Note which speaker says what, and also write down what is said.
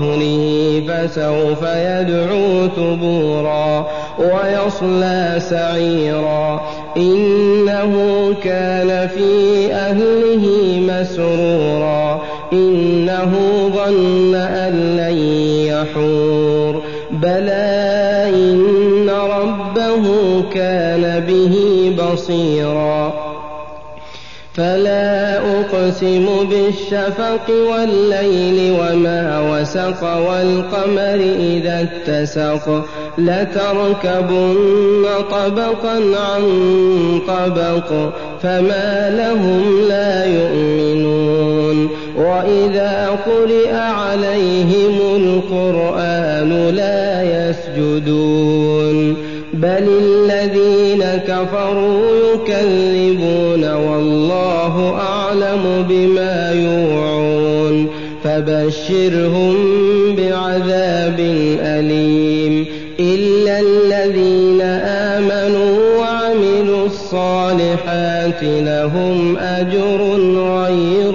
Speaker 1: ظهره فسوف يدعو ثبورا ويصلى سعيرا. إنه كان في أهله مسرورا. إنه ظن أن لن يحور. بلى إن ربه كان به بصيرا. فلا أقسم بالشفق والليل وما وسق والقمر إذا اتسق لتركبن طبقا عن طبق فما لهم لا يؤمنون. وإذا قرئ عليهم القرآن لا يسجدون. بل الذين كفروا يكذبون والله أعلم بما يوعون. فبشرهم بعذاب أليم إلا الذين آمنوا وعملوا الصالحات لهم أجر غير